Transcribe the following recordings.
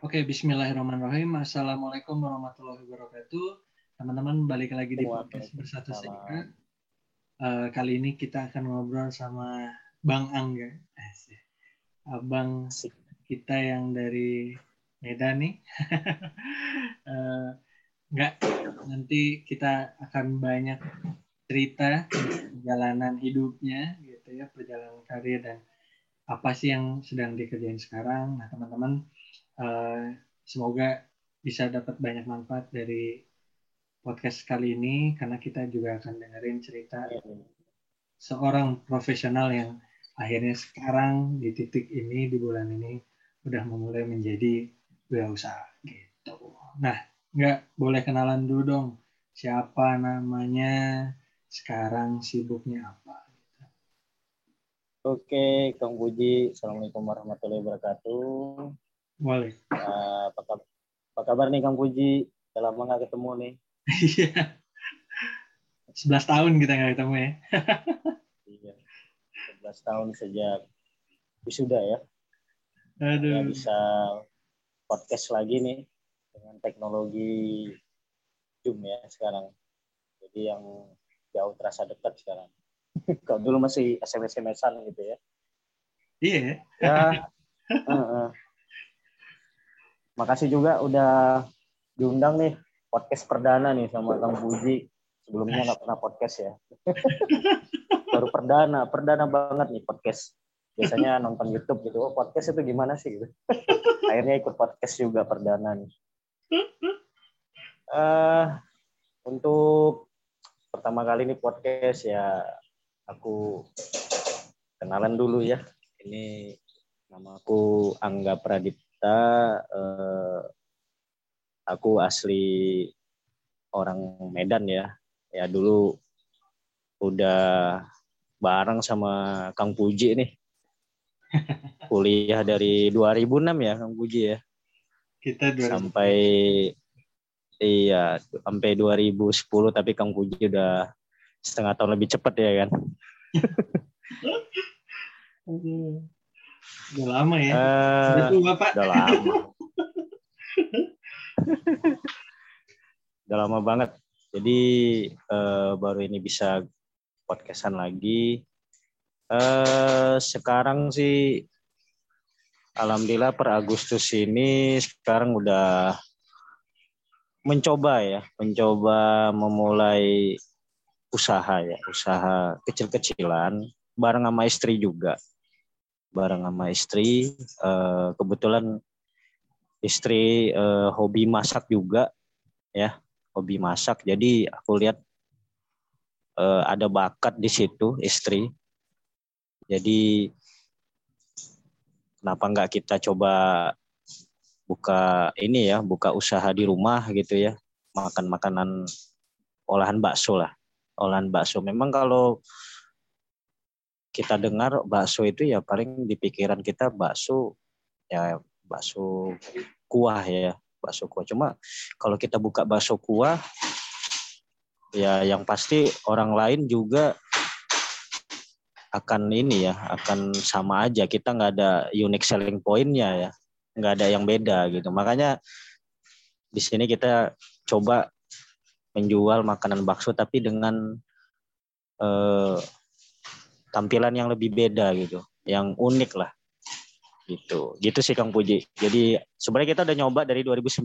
Oke, bismillahirrahmanirrahim. Assalamualaikum warahmatullahi wabarakatuh. Teman-teman, balik lagi di podcast Bersatu Sehat. Uh, kali ini kita akan ngobrol sama Bang Angga. Abang kita yang dari Medan nih. uh, enggak, nanti kita akan banyak cerita perjalanan hidupnya gitu ya, perjalanan karir dan apa sih yang sedang dikerjain sekarang. Nah, teman-teman Eh, semoga bisa dapat banyak manfaat dari podcast kali ini karena kita juga akan dengerin cerita seorang profesional yang akhirnya sekarang di titik ini di bulan ini udah memulai menjadi wirausaha gitu. Nah, nggak boleh kenalan dulu dong. Siapa namanya? Sekarang sibuknya apa? Oke, Kang Puji. Assalamualaikum warahmatullahi wabarakatuh. Boleh. Uh, apa, kabar, apa kabar nih Kang Puji? Udah lama nggak ketemu nih. Iya. 11 tahun kita nggak ketemu ya. iya. 11 tahun sejak wisuda ya. Aduh. Ya bisa podcast lagi nih dengan teknologi Zoom ya sekarang. Jadi yang jauh terasa dekat sekarang. Kalau dulu masih SMS-SMSan gitu ya. Iya. Ya. uh, uh makasih juga udah diundang nih podcast perdana nih sama Kang Puji. Sebelumnya nggak pernah podcast ya. Baru perdana, perdana banget nih podcast. Biasanya nonton YouTube gitu, oh podcast itu gimana sih? Gitu. Akhirnya ikut podcast juga perdana nih. Uh, untuk pertama kali ini podcast ya aku kenalan dulu ya. Ini namaku Angga Pradip kita eh, aku asli orang Medan ya. Ya dulu udah bareng sama Kang Puji nih. Kuliah dari 2006 ya Kang Puji ya. Kita 2000. sampai iya sampai 2010 tapi Kang Puji udah setengah tahun lebih cepat ya kan. Udah lama ya. Uh, udah tua, Pak. Udah lama. udah lama banget. Jadi uh, baru ini bisa podcastan lagi. Uh, sekarang sih alhamdulillah per Agustus ini sekarang udah mencoba ya, mencoba memulai usaha ya, usaha kecil-kecilan bareng sama istri juga bareng sama istri. Uh, kebetulan istri uh, hobi masak juga, ya, hobi masak. Jadi aku lihat uh, ada bakat di situ istri. Jadi kenapa nggak kita coba buka ini ya, buka usaha di rumah gitu ya, makan makanan olahan bakso lah, olahan bakso. Memang kalau kita dengar bakso itu ya paling di pikiran kita bakso ya bakso kuah ya bakso kuah. Cuma kalau kita buka bakso kuah ya yang pasti orang lain juga akan ini ya akan sama aja. Kita nggak ada unique selling pointnya ya nggak ada yang beda gitu. Makanya di sini kita coba menjual makanan bakso tapi dengan eh, tampilan yang lebih beda gitu, yang unik lah. Gitu. Gitu sih Kang Puji. Jadi sebenarnya kita udah nyoba dari 2019,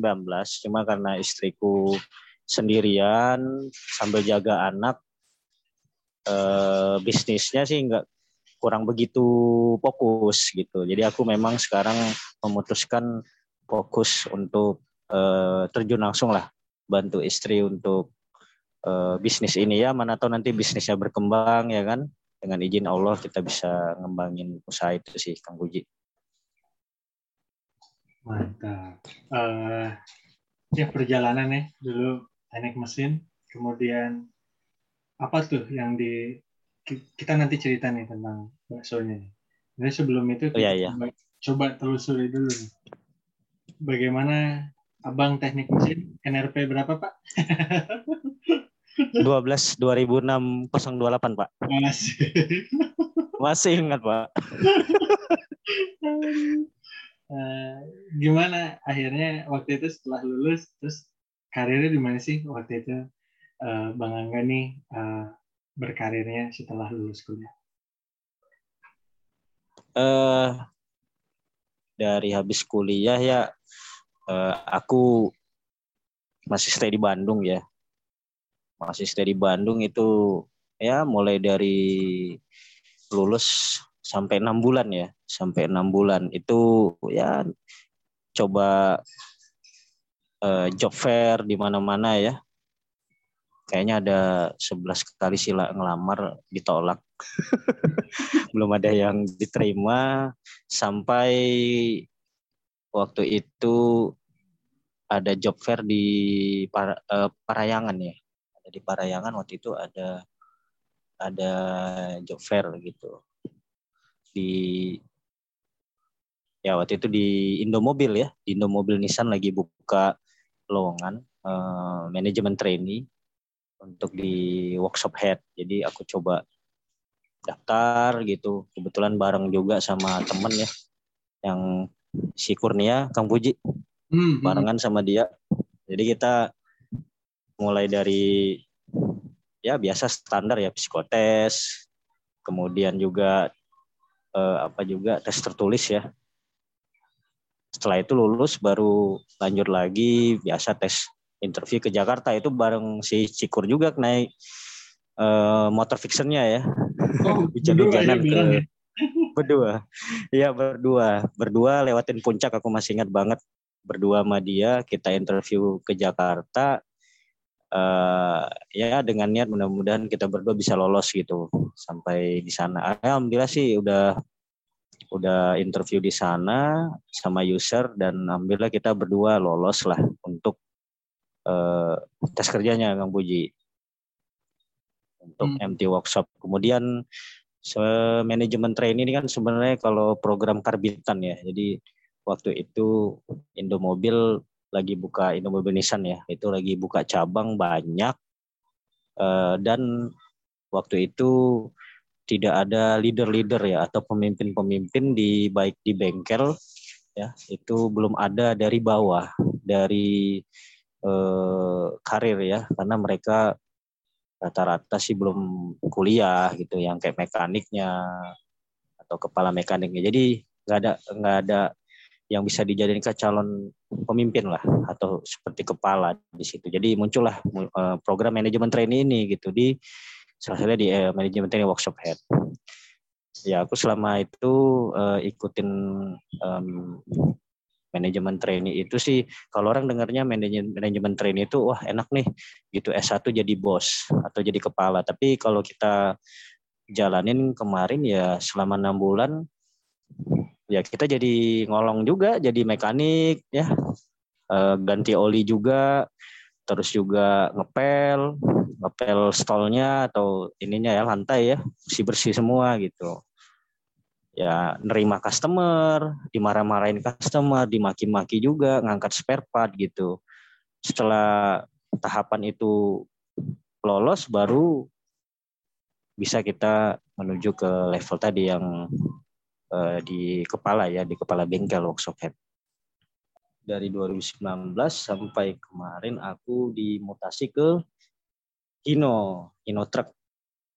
cuma karena istriku sendirian sambil jaga anak eh, bisnisnya sih nggak kurang begitu fokus gitu. Jadi aku memang sekarang memutuskan fokus untuk eh, terjun langsung lah bantu istri untuk eh, bisnis ini ya. Mana tahu nanti bisnisnya berkembang ya kan dengan izin Allah kita bisa ngembangin usaha itu sih Kang Puji. Mantap. Uh, ya perjalanan ya dulu teknik mesin, kemudian apa tuh yang di kita nanti cerita nih tentang baksonya. Jadi sebelum itu oh, iya, iya. Coba, coba telusuri dulu nih. Bagaimana abang teknik mesin NRP berapa pak? 12 2006 028 Pak. Masih. Masih ingat Pak. Uh, gimana akhirnya waktu itu setelah lulus terus karirnya di mana sih waktu itu uh, Bang Angga nih uh, berkarirnya setelah lulus kuliah? Uh, dari habis kuliah ya uh, aku masih stay di Bandung ya. Masih di Bandung itu ya mulai dari lulus sampai enam bulan ya, sampai enam bulan itu ya coba uh, job fair di mana-mana ya. Kayaknya ada 11 kali sila ngelamar ditolak. Belum ada yang diterima sampai waktu itu ada job fair di Par, uh, Parayangan ya. Di Parayangan waktu itu ada ada job fair gitu. Di ya waktu itu di Indomobil ya, di Indomobil Nissan lagi buka lowongan uh, manajemen trainee untuk di workshop head. Jadi aku coba daftar gitu. Kebetulan bareng juga sama temen ya yang si Kurnia, Kang Puji. Hmm, hmm, barengan sama dia. Jadi kita mulai dari ya biasa standar ya psikotes, kemudian juga eh, apa juga tes tertulis ya. Setelah itu lulus baru lanjut lagi biasa tes interview ke Jakarta. Itu bareng si Cikur juga naik uh, motor fictionnya ya. Oh, hujan-hujanan ke ya? berdua. Iya berdua. Berdua lewatin puncak aku masih ingat banget. Berdua sama dia kita interview ke Jakarta uh, ya dengan niat mudah-mudahan kita berdua bisa lolos gitu sampai di sana alhamdulillah sih udah udah interview di sana sama user dan alhamdulillah kita berdua lolos lah untuk uh, tes kerjanya Kang Puji untuk hmm. MT workshop. Kemudian manajemen training ini kan sebenarnya kalau program karbitan ya. Jadi waktu itu Indomobil lagi buka Indomobil Nissan ya, itu lagi buka cabang banyak uh, dan waktu itu tidak ada leader-leader ya atau pemimpin-pemimpin di baik di bengkel ya itu belum ada dari bawah dari eh, karir ya. Karena mereka rata-rata sih belum kuliah gitu yang kayak mekaniknya atau kepala mekaniknya. Jadi nggak ada nggak ada yang bisa dijadikan calon pemimpin lah atau seperti kepala di situ. Jadi muncullah eh, program manajemen training ini gitu di salah satunya di uh, manajemen training workshop head. Ya aku selama itu uh, ikutin um, manajemen training itu sih kalau orang dengarnya manajemen manajemen training itu wah enak nih gitu S1 jadi bos atau jadi kepala. Tapi kalau kita jalanin kemarin ya selama enam bulan ya kita jadi ngolong juga jadi mekanik ya. Uh, ganti oli juga terus juga ngepel ngepel stolnya atau ininya ya lantai ya bersih bersih semua gitu. Ya nerima customer dimarah-marahin customer dimaki-maki juga ngangkat spare part gitu. Setelah tahapan itu lolos baru bisa kita menuju ke level tadi yang uh, di kepala ya di kepala bengkel workshop head dari 2019 sampai kemarin aku dimutasi ke Hino, Hino Truck.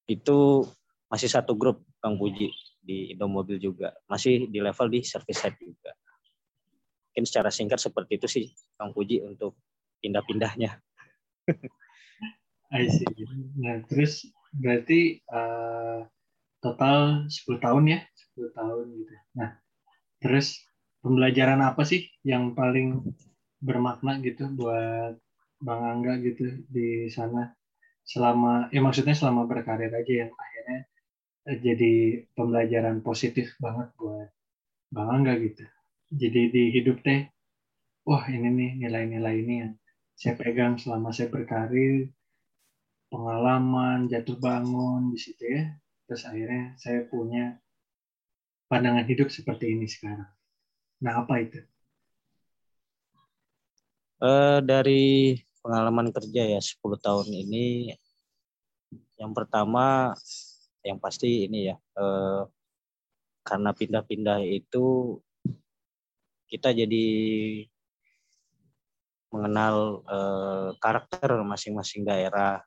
Itu masih satu grup Kang Puji di Indomobil juga. Masih di level di service head juga. Mungkin secara singkat seperti itu sih Kang Puji untuk pindah-pindahnya. I see. Nah, terus berarti uh, total 10 tahun ya? 10 tahun gitu. Nah, terus pembelajaran apa sih yang paling bermakna gitu buat Bang Angga gitu di sana? selama ya maksudnya selama berkarir aja yang akhirnya eh, jadi pembelajaran positif banget buat Bang Angga gitu. Jadi di hidup teh, wah ini nih nilai-nilai ini yang saya pegang selama saya berkarir, pengalaman, jatuh bangun di situ ya. Terus akhirnya saya punya pandangan hidup seperti ini sekarang. Nah apa itu? Uh, dari pengalaman kerja ya 10 tahun ini yang pertama yang pasti ini ya eh, karena pindah-pindah itu kita jadi mengenal uh, karakter masing-masing daerah.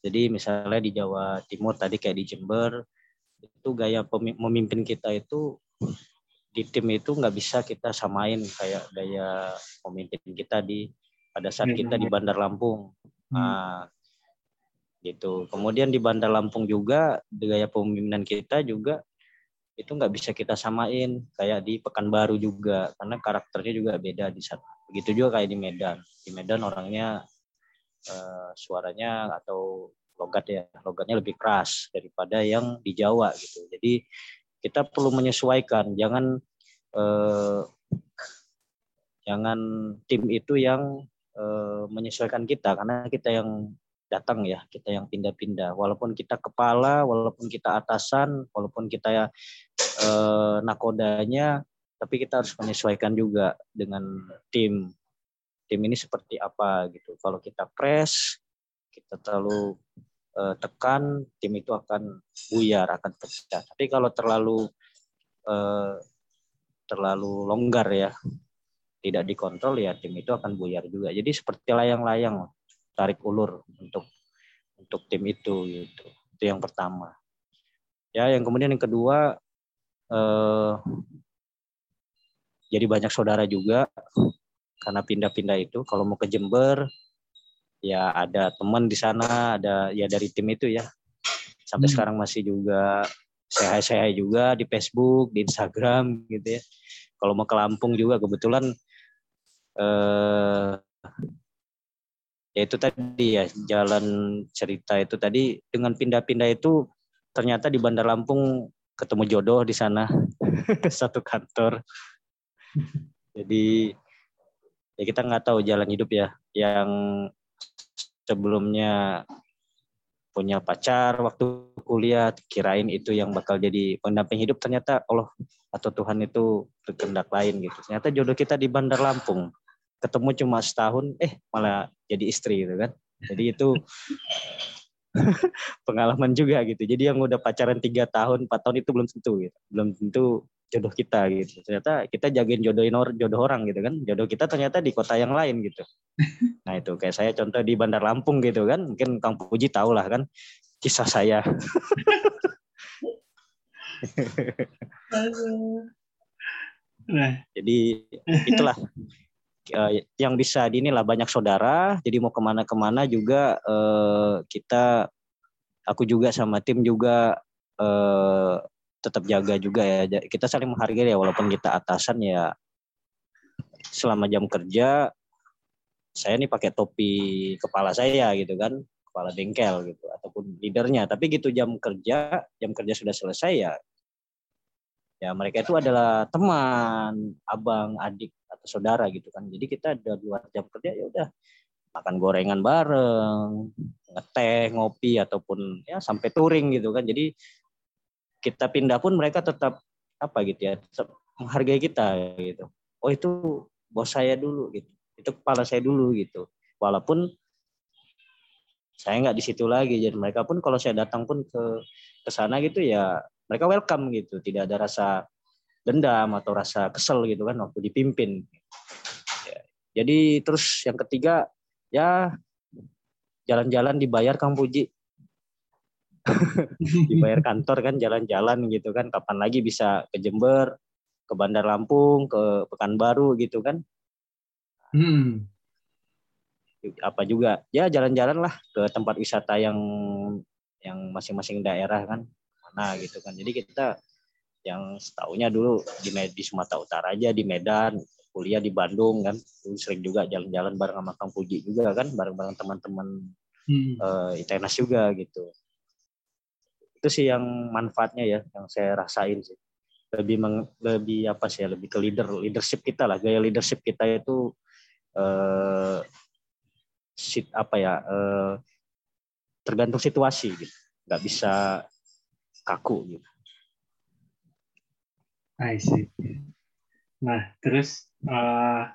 Jadi misalnya di Jawa Timur tadi kayak di Jember itu gaya pemimpin kita itu di tim itu nggak bisa kita samain kayak gaya pemimpin kita di pada saat kita di iya. Bandar Lampung. Hmm. Nah, gitu. Kemudian di Bandar Lampung juga gaya pemimpinan kita juga itu nggak bisa kita samain kayak di Pekanbaru juga karena karakternya juga beda di sana. Begitu juga kayak di Medan. Di Medan orangnya uh, suaranya atau logat ya, logatnya lebih keras daripada yang di Jawa gitu. Jadi kita perlu menyesuaikan, jangan uh, jangan tim itu yang uh, menyesuaikan kita karena kita yang datang ya, kita yang pindah-pindah. Walaupun kita kepala, walaupun kita atasan, walaupun kita eh, nakodanya, tapi kita harus menyesuaikan juga dengan tim. Tim ini seperti apa gitu. Kalau kita press, kita terlalu eh, tekan, tim itu akan buyar, akan pecah. Tapi kalau terlalu eh, terlalu longgar ya, tidak dikontrol ya tim itu akan buyar juga. Jadi seperti layang-layang tarik ulur untuk untuk tim itu gitu. Itu yang pertama. Ya, yang kemudian yang kedua eh, jadi banyak saudara juga karena pindah-pindah itu. Kalau mau ke Jember ya ada teman di sana, ada ya dari tim itu ya. Sampai hmm. sekarang masih juga saya-saya juga di Facebook, di Instagram gitu ya. Kalau mau ke Lampung juga kebetulan eh, ya itu tadi ya jalan cerita itu tadi dengan pindah-pindah itu ternyata di Bandar Lampung ketemu jodoh di sana satu kantor jadi ya kita nggak tahu jalan hidup ya. Yang sebelumnya punya pacar waktu kuliah kirain itu yang bakal jadi pendamping hidup. Ternyata Allah atau Tuhan itu berkehendak lain gitu. Ternyata jodoh kita di Bandar Lampung. Ketemu cuma setahun eh malah jadi istri gitu kan. Jadi itu pengalaman juga gitu. Jadi yang udah pacaran tiga tahun empat tahun itu belum tentu gitu. Belum tentu jodoh kita gitu. Ternyata kita jagain jodohin or, jodoh orang gitu kan. Jodoh kita ternyata di kota yang lain gitu. Nah itu kayak saya contoh di Bandar Lampung gitu kan. Mungkin Kang Puji tahu lah kan kisah saya. Nah. Jadi itulah. Uh, yang bisa di inilah banyak saudara. Jadi mau ke mana-kemana juga uh, kita aku juga sama tim juga uh, tetap jaga juga ya. Kita saling menghargai ya walaupun kita atasan ya. Selama jam kerja saya nih pakai topi kepala saya gitu kan kepala bengkel gitu ataupun leadernya. Tapi gitu jam kerja jam kerja sudah selesai ya ya mereka itu adalah teman abang adik atau saudara gitu kan. Jadi kita ada dua jam kerja ya udah makan gorengan bareng ngeteh ngopi ataupun ya sampai touring gitu kan. Jadi kita pindah pun mereka tetap apa gitu ya menghargai kita gitu oh itu bos saya dulu gitu itu kepala saya dulu gitu walaupun saya nggak di situ lagi jadi mereka pun kalau saya datang pun ke ke sana gitu ya mereka welcome gitu tidak ada rasa dendam atau rasa kesel gitu kan waktu dipimpin. Ya. Jadi terus yang ketiga ya jalan-jalan dibayar Kang Puji. Dibayar kantor kan jalan-jalan gitu kan kapan lagi bisa ke Jember, ke Bandar Lampung, ke Pekanbaru gitu kan. Hmm. Apa juga ya jalan-jalan lah ke tempat wisata yang yang masing-masing daerah kan mana gitu kan. Jadi kita yang setahunya dulu di, di Sumatera Utara aja di Medan kuliah di Bandung kan sering juga jalan-jalan bareng sama Kang Puji juga kan bareng-bareng teman-teman hmm. uh, ITNAS juga gitu itu sih yang manfaatnya ya yang saya rasain sih. Lebih meng, lebih apa sih ya lebih ke leader leadership kita lah. Gaya leadership kita itu uh, sit apa ya uh, tergantung situasi gitu. Nggak bisa kaku gitu. I see. Nah, terus uh,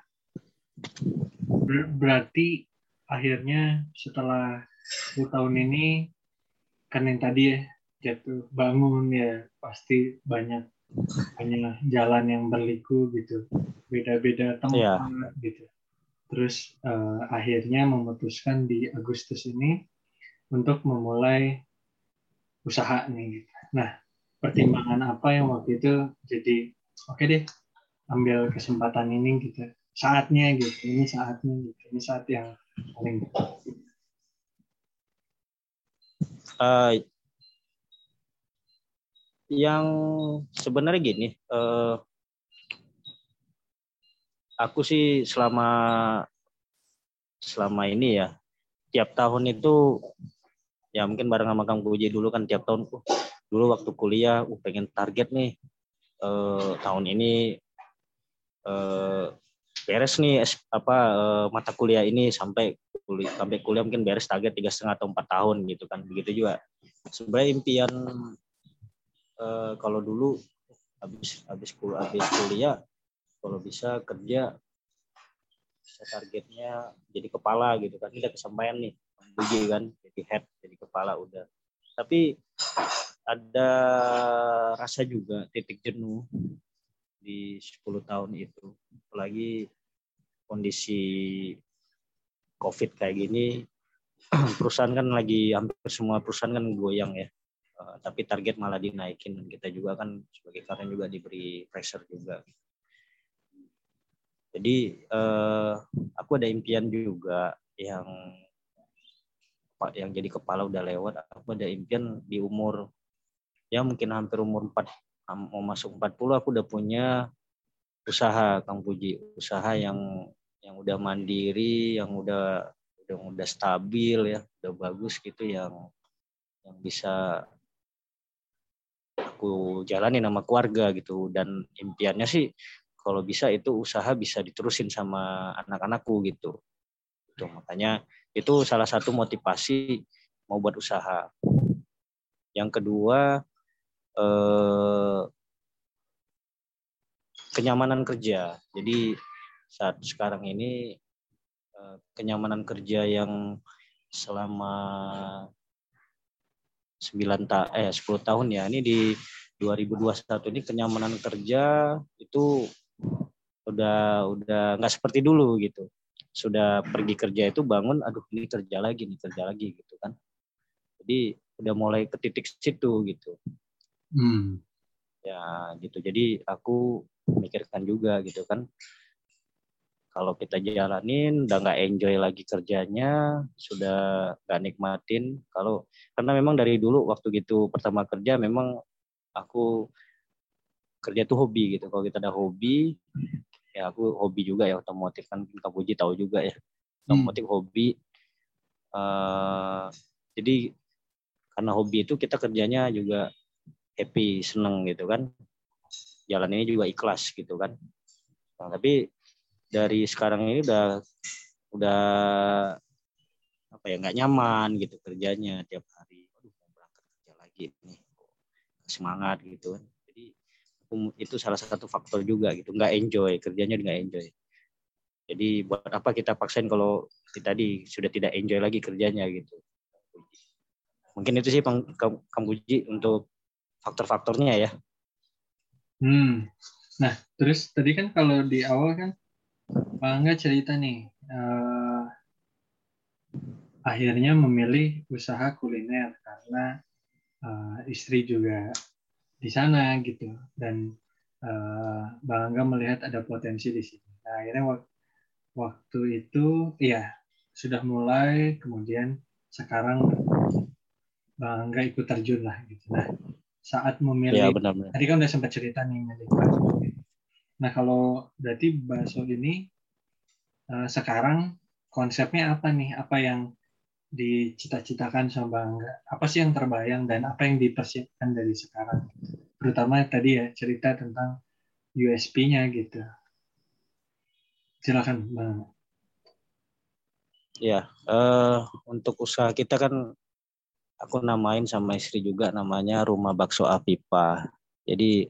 ber berarti akhirnya setelah 10 tahun ini kan yang tadi ya jatuh bangun ya pasti banyak banyak jalan yang berliku gitu. beda-beda tempat yeah. gitu. Terus uh, akhirnya memutuskan di Agustus ini untuk memulai usaha nih. Gitu. Nah, pertimbangan apa yang waktu itu jadi oke okay deh ambil kesempatan ini gitu. Saatnya gitu. Ini saatnya gitu. Ini saat yang paling uh, yang sebenarnya gini, uh, aku sih selama selama ini ya tiap tahun itu ya mungkin bareng sama Kang Puji dulu kan tiap tahun uh, dulu waktu kuliah uh pengen target nih uh, tahun ini uh, beres nih apa uh, mata kuliah ini sampai kuliah sampai kuliah mungkin beres target tiga setengah atau empat tahun gitu kan begitu juga. Sebenarnya impian uh, kalau dulu habis habis kuliah habis kuliah kalau bisa kerja targetnya jadi kepala gitu kan. Tidak kesampaian nih biji kan jadi head jadi kepala udah. Tapi ada rasa juga titik jenuh di 10 tahun itu. Apalagi kondisi covid kayak gini perusahaan kan lagi hampir semua perusahaan kan goyang ya uh, tapi target malah dinaikin dan kita juga kan sebagai karyawan juga diberi pressure juga jadi uh, aku ada impian juga yang yang jadi kepala udah lewat. Aku ada impian di umur ya mungkin hampir umur 4 mau masuk 40 aku udah punya usaha Kang Puji, usaha yang yang udah mandiri, yang udah udah udah stabil ya, udah bagus gitu yang yang bisa aku jalani nama keluarga gitu dan impiannya sih kalau bisa itu usaha bisa diterusin sama anak-anakku gitu. Itu makanya itu salah satu motivasi mau buat usaha. Yang kedua eh, kenyamanan kerja. Jadi saat sekarang ini eh, kenyamanan kerja yang selama 9 ta eh 10 tahun ya. Ini di 2021 ini kenyamanan kerja itu udah udah nggak seperti dulu gitu. Sudah pergi kerja itu bangun aduh ini kerja lagi nih kerja lagi gitu kan. Jadi udah mulai ke titik situ gitu. Hmm. ya gitu. Jadi aku mikirkan juga gitu kan kalau kita jalanin udah nggak enjoy lagi kerjanya sudah nggak nikmatin. Kalau karena memang dari dulu waktu gitu pertama kerja memang aku kerja tuh hobi gitu. Kalau kita ada hobi ya aku hobi juga ya otomotif kan Kak Puji tahu juga ya. Hmm. otomotif hmm. hobi. Uh, jadi karena hobi itu kita kerjanya juga happy seneng gitu kan. Jalan ini juga ikhlas gitu kan. Nah, tapi dari sekarang ini udah udah apa ya nggak nyaman gitu kerjanya tiap hari. Aduh mau berangkat kerja lagi nih semangat gitu kan. Itu salah satu faktor juga gitu. Nggak enjoy kerjanya nggak enjoy. Jadi buat apa kita paksain kalau tadi sudah tidak enjoy lagi kerjanya gitu. Mungkin itu sih kamu uji untuk faktor-faktornya ya. Hmm. Nah terus tadi kan kalau di awal kan Bangga cerita nih uh, akhirnya memilih usaha kuliner karena uh, istri juga di sana gitu dan uh, Bang Angga melihat ada potensi di sini. Nah, akhirnya waktu, waktu itu ya sudah mulai kemudian sekarang Bang Angga ikut terjun lah gitu. Nah, saat memilih ya, benar, benar. tadi kan udah sempat cerita nih milih bakso. Nah, kalau berarti bakso ini uh, sekarang konsepnya apa nih? Apa yang dicita-citakan sama Bangga? Apa sih yang terbayang dan apa yang dipersiapkan dari sekarang? Terutama tadi ya cerita tentang USP-nya gitu. Silakan Bang. Ya, uh, untuk usaha kita kan aku namain sama istri juga namanya Rumah Bakso Apipa. Jadi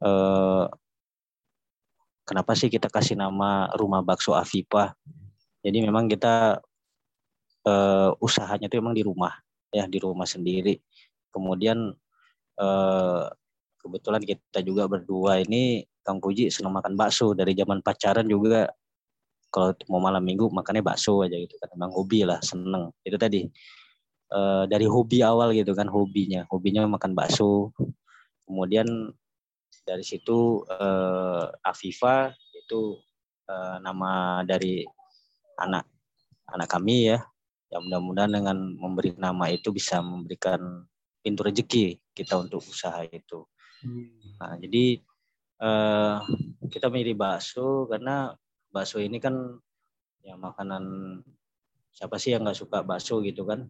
uh, kenapa sih kita kasih nama Rumah Bakso Afipa? Jadi memang kita uh, usahanya itu memang di rumah ya di rumah sendiri. Kemudian uh, kebetulan kita juga berdua ini Kang Puji senang makan bakso. Dari zaman pacaran juga kalau mau malam minggu makannya bakso aja gitu kan. Emang hobi lah seneng. Itu tadi e, dari hobi awal gitu kan hobinya. Hobinya makan bakso. Kemudian dari situ e, Afifa itu e, nama dari anak anak kami ya. Ya mudah-mudahan dengan memberi nama itu bisa memberikan pintu rezeki kita untuk usaha itu. Hmm. nah jadi uh, kita milih bakso karena bakso ini kan ya makanan siapa sih yang nggak suka bakso gitu kan?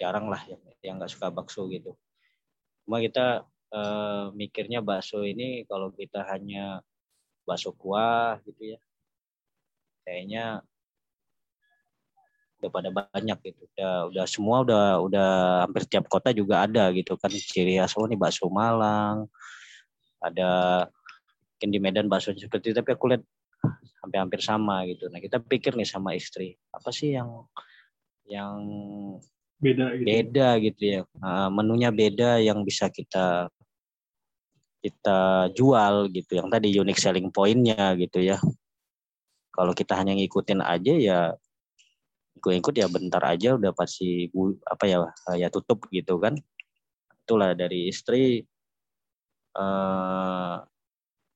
Jarang lah yang yang nggak suka bakso gitu. Cuma kita uh, mikirnya bakso ini kalau kita hanya bakso kuah gitu ya kayaknya udah pada banyak gitu udah udah semua udah udah hampir tiap kota juga ada gitu kan ciri khas oh ini bakso Malang ada mungkin di Medan bakso seperti itu tapi aku lihat hampir-hampir sama gitu. Nah kita pikir nih sama istri apa sih yang yang beda gitu. beda gitu ya menunya beda yang bisa kita kita jual gitu yang tadi unique selling pointnya gitu ya. Kalau kita hanya ngikutin aja ya ikut-ikut ya bentar aja udah pasti apa ya ya tutup gitu kan. Itulah dari istri uh,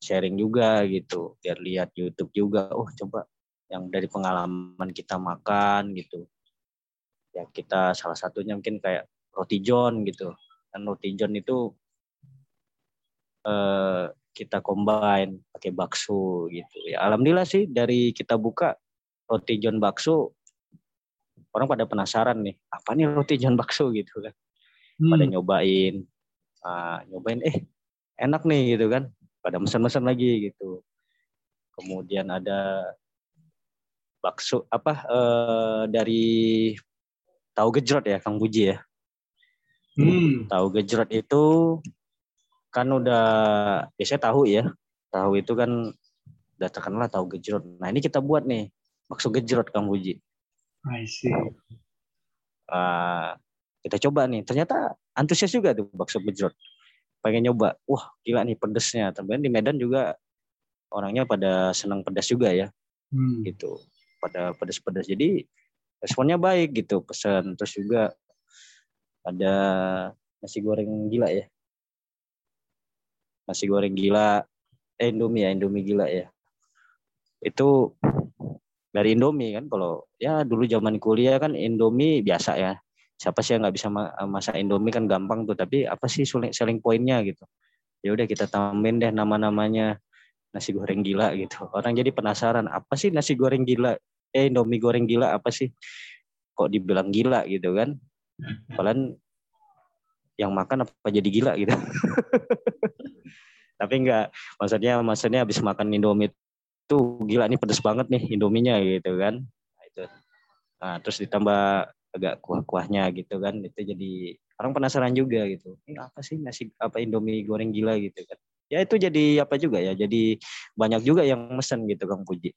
sharing juga gitu biar lihat YouTube juga. Oh coba yang dari pengalaman kita makan gitu. Ya kita salah satunya mungkin kayak roti john gitu. Kan roti john itu eh, kita combine pakai bakso gitu. Ya alhamdulillah sih dari kita buka roti john bakso orang pada penasaran nih apa nih roti john bakso gitu kan. Hmm. pada nyobain uh, nyobain eh enak nih gitu kan. Pada mesen-mesen lagi gitu. Kemudian ada bakso apa eh, dari tahu gejrot ya Kang Buji ya. Hmm. tahu gejrot itu kan udah biasanya tahu ya tahu itu kan udah terkenal tahu gejrot. Nah ini kita buat nih bakso gejrot Kang Buji I see. Uh, kita coba nih. Ternyata antusias juga tuh bakso gejrot. Pengen nyoba. Wah gila nih pedesnya. Tapi di Medan juga orangnya pada senang pedas juga ya. Hmm. gitu. Pada pedas-pedas. Jadi responnya baik gitu pesan. Terus juga ada nasi goreng gila ya nasi goreng gila. Eh, Indomie ya Indomie gila ya. Itu dari Indomie kan kalau ya dulu zaman kuliah kan Indomie biasa ya. Siapa sih yang nggak bisa masak Indomie kan gampang tuh tapi apa sih selling pointnya gitu. Ya udah kita tambahin deh nama-namanya nasi goreng gila gitu. Orang jadi penasaran apa sih nasi goreng gila? Eh Indomie goreng gila apa sih? Kok dibilang gila gitu kan? Padahal yang makan apa jadi gila gitu tapi enggak maksudnya maksudnya habis makan Indomie tuh gila nih pedes banget nih Indominya gitu kan. Nah, itu. Nah terus ditambah agak kuah-kuahnya gitu kan itu jadi orang penasaran juga gitu. Ini apa sih nasi apa Indomie goreng gila gitu kan. Ya itu jadi apa juga ya jadi banyak juga yang mesen gitu Kang Puji.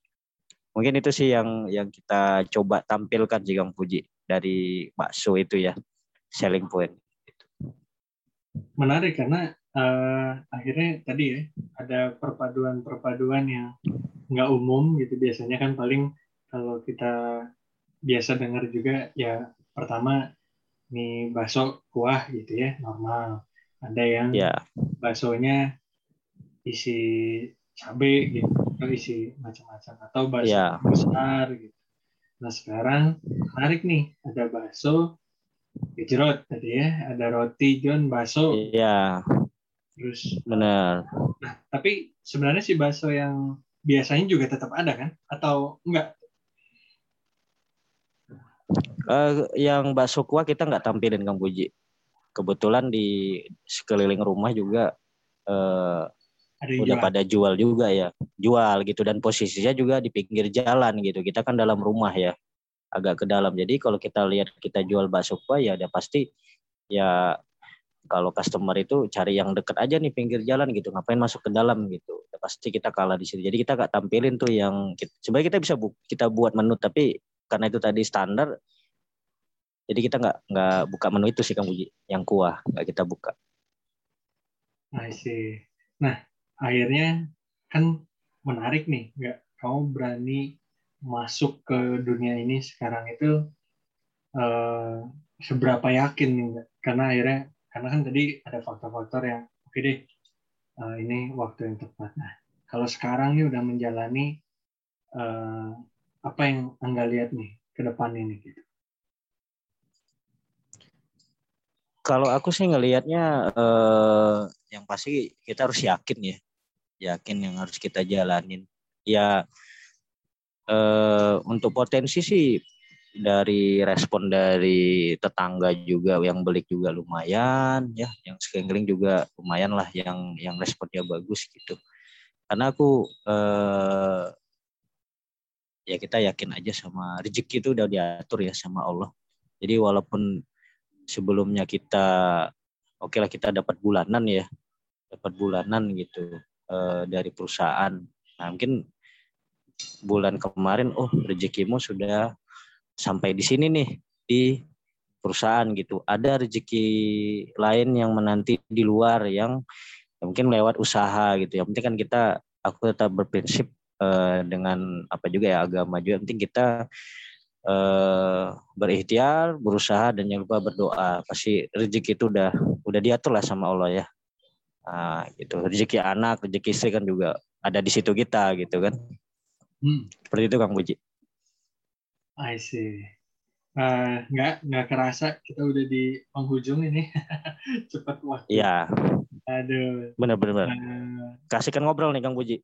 Mungkin itu sih yang yang kita coba tampilkan sih Kang Puji dari bakso itu ya selling point. Menarik karena uh, akhirnya tadi ya ada perpaduan-perpaduan yang nggak umum gitu biasanya kan paling kalau kita biasa dengar juga ya pertama mie bakso kuah gitu ya normal ada yang yeah. baksonya isi cabai gitu atau isi macam-macam atau bakso yeah. besar gitu nah sekarang menarik nih ada bakso gejrot tadi ya ada roti john bakso iya yeah. Terus benar nah tapi sebenarnya si bakso yang biasanya juga tetap ada kan atau enggak Uh, yang bakso kuah kita nggak tampilin Kang Puji. Kebetulan di sekeliling rumah juga uh, udah jual. pada jual juga ya, jual gitu dan posisinya juga di pinggir jalan gitu. Kita kan dalam rumah ya, agak ke dalam. Jadi kalau kita lihat kita jual bakso kuah ya udah pasti ya kalau customer itu cari yang deket aja nih pinggir jalan gitu ngapain masuk ke dalam gitu ya pasti kita kalah di situ jadi kita nggak tampilin tuh yang sebenarnya kita bisa bu kita buat menu tapi karena itu tadi standar jadi kita nggak nggak buka menu itu sih Kang Puji, yang kuah nggak kita buka. I see. Nah, akhirnya kan menarik nih nggak kamu berani masuk ke dunia ini sekarang itu uh, seberapa yakin nih karena akhirnya karena kan tadi ada faktor-faktor yang oke okay deh uh, ini waktu yang tepat. Nah kalau sekarang nih udah menjalani uh, apa yang anda lihat nih ke depan ini gitu? Kalau aku sih ngelihatnya uh, yang pasti kita harus yakin ya. Yakin yang harus kita jalanin. Ya uh, untuk potensi sih dari respon dari tetangga juga yang beli juga lumayan ya yang sekeliling juga lumayan lah yang yang responnya bagus gitu. Karena aku eh, ya kita yakin aja sama rezeki itu udah diatur ya sama Allah. Jadi walaupun sebelumnya kita oke okay lah kita dapat bulanan ya dapat bulanan gitu eh, dari perusahaan. Nah mungkin bulan kemarin oh rezekimu sudah sampai di sini nih di perusahaan gitu. Ada rezeki lain yang menanti di luar yang ya mungkin lewat usaha gitu. Yang penting kan kita aku tetap berprinsip uh, dengan apa juga ya agama juga. Yang penting kita uh, berikhtiar, berusaha dan jangan lupa berdoa. Pasti rezeki itu udah udah diatur lah sama Allah ya. Nah, gitu. Rezeki anak, rezeki istri kan juga ada di situ kita gitu kan. Hmm. Seperti itu Kang Puji. I see. Uh, nggak nggak kerasa kita udah di penghujung ini cepat waktu. Iya. Aduh. Bener-bener. Uh, Kasihkan ngobrol nih Kang Puji.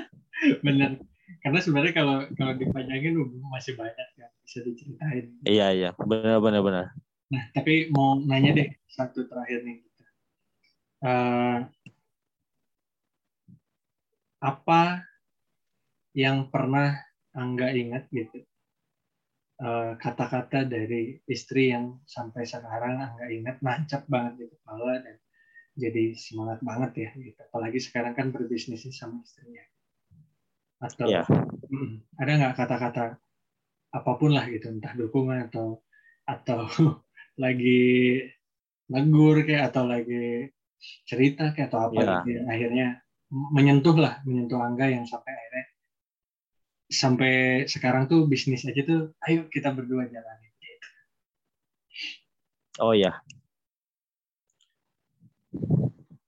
Bener. Karena sebenarnya kalau kalau dipanjangin masih banyak yang bisa diceritain. Iya iya. Bener bener bener. Nah tapi mau nanya deh satu terakhir nih. Uh, apa yang pernah Angga ingat gitu Eh, kata-kata uh, dari istri yang sampai sekarang nggak ingat nancap banget di kepala dan jadi semangat banget ya gitu. apalagi sekarang kan berbisnis sama istrinya atau yeah. ada nggak kata-kata apa pun lah gitu entah dukungan atau atau lagi negur kayak atau lagi cerita kayak atau apa yeah. gitu akhirnya menyentuh lah menyentuh angga yang sampai akhirnya sampai sekarang tuh bisnis aja tuh ayo kita berdua jalanin oh ya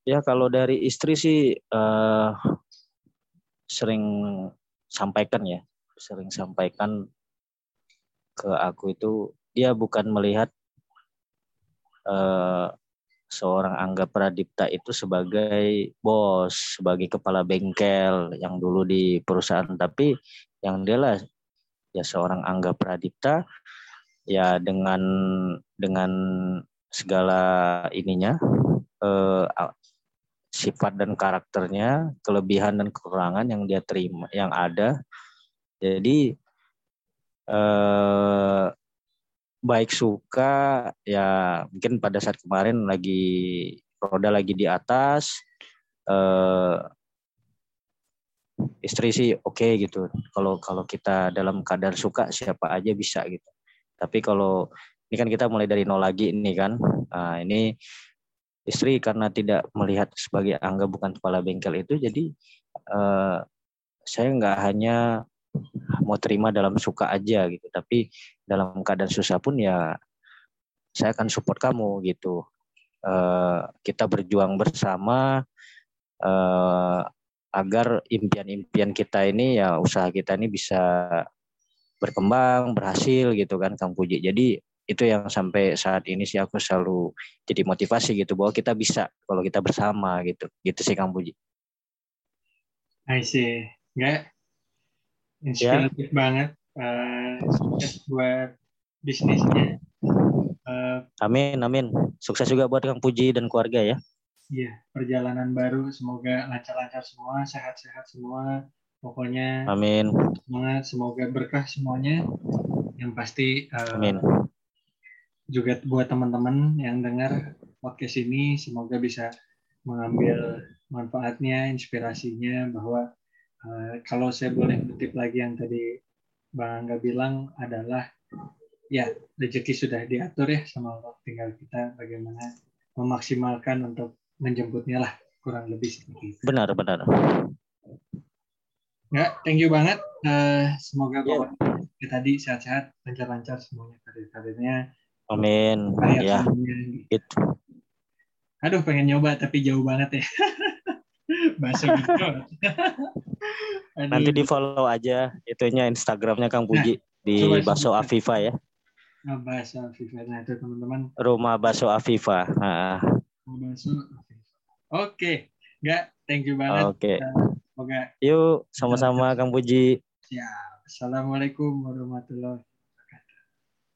ya kalau dari istri sih uh, sering sampaikan ya. Sering sampaikan ke aku itu dia bukan melihat uh, seorang Angga Pradipta itu sebagai bos, sebagai kepala bengkel yang dulu di perusahaan, tapi yang lah ya seorang Angga Pradipta ya dengan dengan segala ininya eh, sifat dan karakternya kelebihan dan kekurangan yang dia terima yang ada. Jadi eh, baik suka ya mungkin pada saat kemarin lagi roda lagi di atas eh, istri sih oke okay, gitu. Kalau kalau kita dalam keadaan suka siapa aja bisa gitu. Tapi kalau ini kan kita mulai dari nol lagi ini kan. Nah, ini istri karena tidak melihat sebagai angga bukan kepala bengkel itu jadi uh, saya nggak hanya mau terima dalam suka aja gitu tapi dalam keadaan susah pun ya saya akan support kamu gitu uh, kita berjuang bersama uh, agar impian-impian kita ini ya usaha kita ini bisa berkembang, berhasil gitu kan Kang Puji. Jadi itu yang sampai saat ini sih aku selalu jadi motivasi gitu bahwa kita bisa kalau kita bersama gitu. Gitu sih Kang Puji. I see. Enggak inspiratif ya. banget uh, sukses buat bisnisnya. Uh, amin, amin. Sukses juga buat Kang Puji dan keluarga ya. Iya, perjalanan baru semoga lancar-lancar semua, sehat-sehat semua. Pokoknya Amin. Semangat, semoga berkah semuanya. Yang pasti uh, Amin. Juga buat teman-teman yang dengar podcast ini semoga bisa mengambil manfaatnya, inspirasinya bahwa uh, kalau saya boleh kutip lagi yang tadi Bang Angga bilang adalah ya rezeki sudah diatur ya sama Allah tinggal kita bagaimana memaksimalkan untuk menjemputnya lah kurang lebih seperti itu. Benar benar. Ya, thank you banget. Uh, semoga yeah. Bapak tadi sehat-sehat, lancar-lancar semuanya karir-karirnya. Amin. Ya. Aduh, pengen nyoba tapi jauh banget ya. Bahasa gitu. Nanti di follow aja itunya Instagramnya Kang Puji nah, di Baso Afifa ya. Nah, Baso Afifa. Nah itu teman-teman. Rumah Baso Afifa. Nah. Baso Afifa. Oke, enggak, thank you banget. Oke. Semoga. Yuk, sama-sama Kang Puji. Ya, Assalamualaikum warahmatullahi wabarakatuh.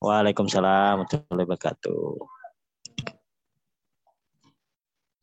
Waalaikumsalam warahmatullahi wabarakatuh.